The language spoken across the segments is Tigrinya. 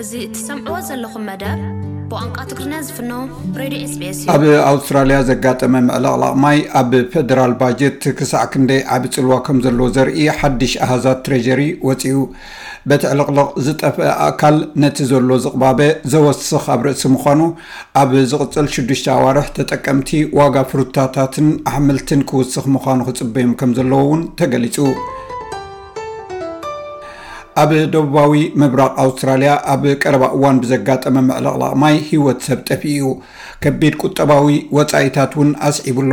እዚ እትሰምዕዎ ዘለኹም መደብ ብቋንቋ ትግርኛ ዝፍኖ ሬድዮ ኤስቢኤስ እዩ። ኣብ ኣውስትራልያ ዘጋጠመ ምዕልቕላቕ ማይ ኣብ ፈደራል ባጀት ክሳዕ ክንደይ ዓቢ ጽልዋ ከም ዘለዎ ዘርኢ ሓድሽ ኣሃዛት ትሬዠሪ ወጺኡ። በቲ ዕልቕልቕ ዝጠፍአ ኣእካል ነቲ ዘሎ ዝቕባበ ዘወስኽ ኣብ ርእሲ ምዃኑ፣ ኣብ ዝቕፅል ሽዱሽተ ኣዋርሕ ተጠቀምቲ ዋጋ ፍሩታታትን ኣሕምልትን ክውስኽ ምዃኑ ክፅበዮም ከም ዘለዎ እውን ተገሊፁ። ኣብ ደቡባዊ ምብራቕ ኣውስትራልያ ኣብ ቀረባ እዋን ብዘጋጠመ ምዕልቕላቕ ማይ ህይወት ሰብ ጠፊኡ እዩ። ከቢድ ቁጠባዊ ወፃኢታት እውን ኣስዒቡ ኣሎ።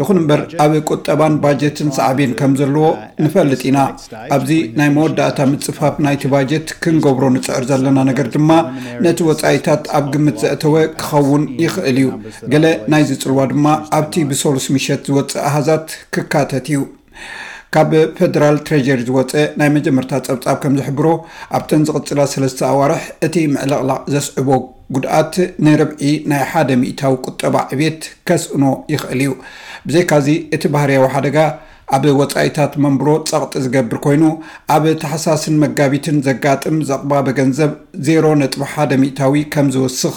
ይኹን እምበር ኣብ ቁጠባን ባጀትን ሳዕቤን ከም ዘለዎ ንፈልጥ ኢና። ኣብዚ ናይ መወዳእታ ምጽፋፍ ናይቲ ባጀት ክንገብሮ ንጽዕር ዘለና ነገር ድማ ነቲ ወጻኢታት ኣብ ግምት ዘእተወ ክኸውን ይኽእል እዩ። ገለ ናይዚ ጽልዋ ድማ ኣብቲ ብሰሉስ ምሸት ዝወጽእ ኣሃዛት ክካተት እዩ። ካብ ፈደራል ትሬጀሪ ዝወፀ ናይ መጀመርታ ፀብፃብ ከም ዝሕብሮ ኣብተን ዝቕፅላ ሰለስተ ኣዋርሕ እቲ ምዕልቕላቕ ዘስዕቦ ጉድኣት ንርብዒ ናይ ሓደ ሚእታዊ ቁጠባ ዕብየት ከስእኖ ይኽእል እዩ። ብዘይካዚ እቲ ባህርያዊ ሓደጋ ኣብ ወፃኢታት መንብሮ ፀቕጢ ዝገብር ኮይኑ ኣብ ታሕሳስን መጋቢትን ዘጋጥም ዘቕባበ ገንዘብ ዜሮ ነጥቢ ሓደ ሚእታዊ ከም ዝውስኽ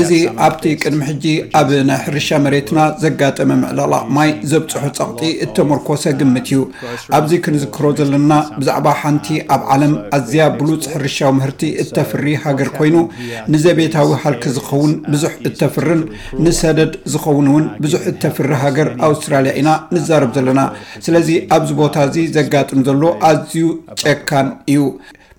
እዚ ኣብቲ ቅድሚ ሕጂ ኣብ ናይ ሕርሻ መሬትና ዘጋጠመ ምዕልቕላቕ ማይ ዘብጽሖ ጸቕጢ እተመርኮሰ ግምት እዩ። ኣብዚ ክንዝክሮ ዘለና ብዛዕባ ሓንቲ ኣብ ዓለም ኣዝያ ብሉጽ ሕርሻዊ ምህርቲ እተፍሪ ሃገር ኮይኑ ንዘቤታዊ ሃልኪ ዝኸውን ብዙሕ እተፍርን ንሰደድ ዝኸውን እውን ብዙሕ እተፍሪ ሃገር ኣውስትራልያ ኢና ንዛረብ ዘለና። ስለዚ ኣብዚ ቦታ እዚ ዘጋጥም ዘሎ ኣዝዩ ጨካን እዩ።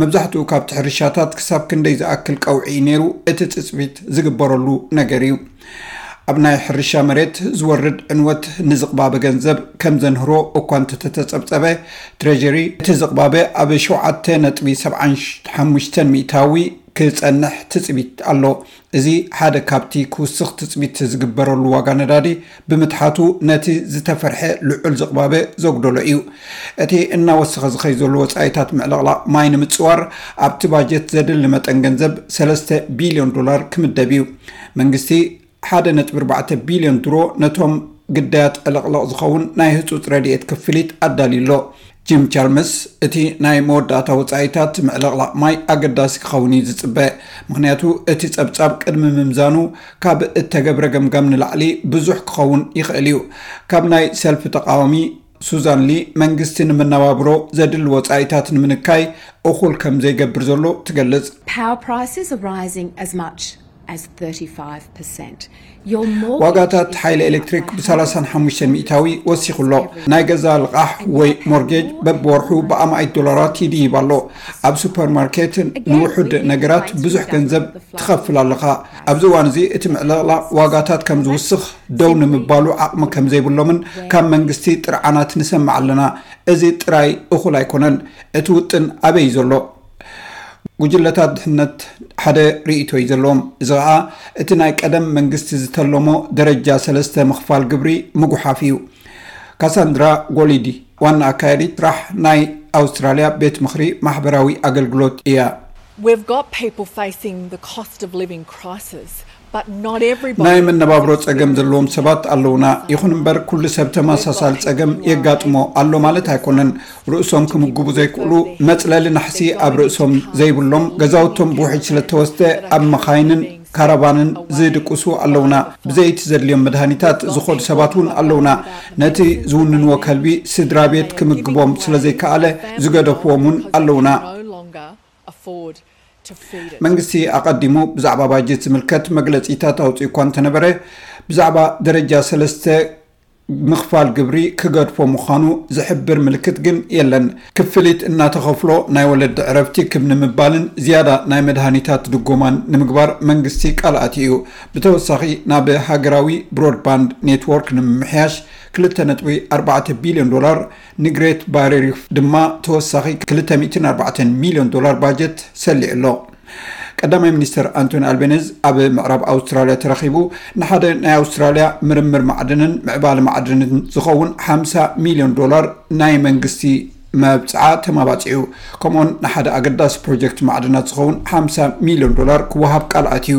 መብዛሕትኡ ካብቲ ሕርሻታት ክሳብ ክንደይ ዝኣክል ቀውዒ እዩ ነይሩ እቲ ትፅቢት ዝግበረሉ ነገር እዩ። ኣብ ናይ ሕርሻ መሬት ዝወርድ ዕንወት ንዝቕባበ ገንዘብ ከም ዘንህሮ እኳ እንተተተፀብፀበ፣ ትሬዠሪ እቲ ዝቕባበ ኣብ ሸውዓተ ነጥቢ ሰብዓን ሓሙሽተን ሚእታዊ ክፀንሕ ትፅቢት ኣሎ። እዚ ሓደ ካብቲ ክውስኽ ትጽቢት ዝግበረሉ ዋጋ ነዳዲ ብምትሓቱ ነቲ ዝተፈርሐ ልዑል ዝቕባበ ዘጉደሎ እዩ። እቲ እናወሰኸ ዝኸይ ዘሎ ወጻኢታት ምዕልቕላቕ ማይ ንምጽዋር ኣብቲ ባጀት ዘድሊ መጠን ገንዘብ ሰለስተ ቢልዮን ዶላር ክምደብ እዩ። መንግስቲ ሓደ ነጥቢ ኣርባዕተ ቢልዮን ድሮ ነቶም ግዳያት ዕልቕልቕ ዝኸውን ናይ ህጹጽ ረድኤት ክፍሊት ኣዳልዩ ኣሎ። ጂም ቻልመስ፣ እቲ ናይ መወዳእታ ወጻኢታት ምዕልቕላቕ ማይ ኣገዳሲ ክኸውን እዩ ዝጽበ፣ ምኽንያቱ እቲ ጸብጻብ ቅድሚ ምምዛኑ ካብ እተገብረ ገምጋም ንላዕሊ ብዙሕ ክኸውን ይኽእል እዩ። ካብ ናይ ሰልፊ ተቓዋሚ ሱዛን ሊ፣ መንግስቲ ንመነባብሮ ዘድሊ ወጻኢታት ንምንካይ እኹል ከም ዘይገብር ዘሎ ትገልጽ። Power prices are rising as much. ዋጋታት ሓይሊ ኤሌክትሪክ ብሰላሳን ሓሙሽተን ሚእታዊ ወሲኹ ኣሎ። ናይ ገዛ ልቓሕ ወይ ሞርጌጅ በብወርሑ ብኣማኢት ዶላራት ይድይብ ኣሎ። ኣብ ሱፐርማርኬት ንውሑድ ነገራት ብዙሕ ገንዘብ ትኸፍል ኣለኻ። ኣብዚ እዋን እዚ እቲ ምዕልቕላቕ ዋጋታት ከም ዝውስኽ ደው ንምባሉ ዓቕሚ ከም ዘይብሎምን ካብ መንግስቲ ጥርዓናት ንሰምዕ ኣለና። እዚ ጥራይ እኹል ኣይኰነን። እቲ ውጥን ኣበይ እዩ ዘሎ? ጉጅለታት ድሕነት ሓደ ርእይቶ እዩ ዘለዎም። እዚ ኸኣ እቲ ናይ ቀደም መንግስቲ ዝተለሞ ደረጃ ሰለስተ ምኽፋል ግብሪ ምጉሓፍ እዩ። ካሳንድራ ጎሊዲ፣ ዋና ኣካያዲት ጥራሕ ናይ ኣውስትራልያ ቤት ምኽሪ ማሕበራዊ ኣገልግሎት እያ። ናይ መነባብሮ ፀገም ዘለዎም ሰባት ኣለዉና። ይኹን እምበር ኩሉ ሰብ ተመሳሳሊ ፀገም የጋጥሞ ኣሎ ማለት ኣይኮነን። ርእሶም ክምግቡ ዘይክእሉ፣ መፅለሊ ናሕሲ ኣብ ርእሶም ዘይብሎም፣ ገዛውቶም ብውሕጅ ስለተወስደ ኣብ መኻይንን ካራቫንን ዝድቅሱ ኣለዉና። ብዘይ እቲ ዘድልዮም መድሃኒታት ዝኸዱ ሰባት እውን ኣለዉና። ነቲ ዝውንንዎ ከልቢ ስድራቤት ክምግቦም ስለዘይከኣለ ዝገደፍዎም እውን ኣለዉና። መንግስቲ ኣቐዲሙ ብዛዕባ ባጀት ዝምልከት መግለጺታት ኣውጺኡ እኳ እንተነበረ፣ ብዛዕባ ደረጃ ሰለስተ ምኽፋል ግብሪ ክገድፎ ምዃኑ ዝሕብር ምልክት ግን የለን። ክፍሊት እናተኸፍሎ ናይ ወለዲ ዕረፍቲ ክብ ንምባልን ዝያዳ ናይ መድሃኒታት ድጎማን ንምግባር መንግስቲ ቃል ኣትዩ እዩ። ብተወሳኺ ናብ ሃገራዊ ብሮድባንድ ኔትዎርክ ንምምሕያሽ ክልተ ነጥቢ ኣርባዕተ ቢልዮን ዶላር ንግሬት ባርየር ሪፍ ድማ ተወሳኺ ክልተ ሚእትን ኣርባዕተን ሚልዮን ዶላር ባጀት ሰሊዑ ኣሎ። ቀዳማይ ሚኒስተር ኣንቶኒ ኣልቤነዝ ኣብ ምዕራብ ኣውስትራልያ ተረኺቡ ንሓደ ናይ ኣውስትራልያ ምርምር ማዕድንን ምዕባለ ማዕድንን ዝኸውን ሓምሳ ሚልዮን ዶላር ናይ መንግስቲ መብጽዓ ተማባጺዑ ከምኡውን ንሓደ ኣገዳሲ ፕሮጀክት ማዕድናት ዝኸውን ሓምሳ ሚልዮን ዶላር ክወሃብ ቃል ኣትዩ።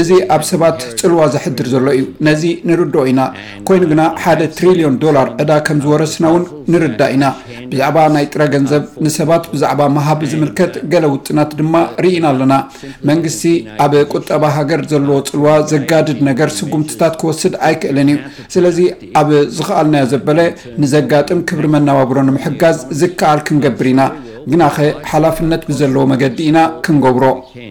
እዚ ኣብ ሰባት ጽልዋ ዘሕድር ዘሎ እዩ፣ ነዚ ንርድኦ ኢና። ኰይኑ ግና፣ ሓደ ትሪልዮን ዶላር ዕዳ ከም ዝወረስና'ውን ንርዳእ ኢና። ብዛዕባ ናይ ጥረ ገንዘብ ንሰባት ብዛዕባ ምሃብ ዝምልከት ገለ ውጥናት ድማ ርኢና ኣለና። መንግስቲ ኣብ ቍጠባ ሃገር ዘለዎ ጽልዋ ዘጋድድ ነገር ስጕምትታት ክወስድ ኣይክእልን እዩ። ስለዚ፣ ኣብ ዝኸኣልናዮ ዘበለ ንዘጋጥም ክብሪ መነባብሮ ንምሕጋዝ ዝከኣል ክንገብር ኢና። ግናኸ ሓላፍነት ብዘለዎ መገዲ ኢና ክንገብሮ።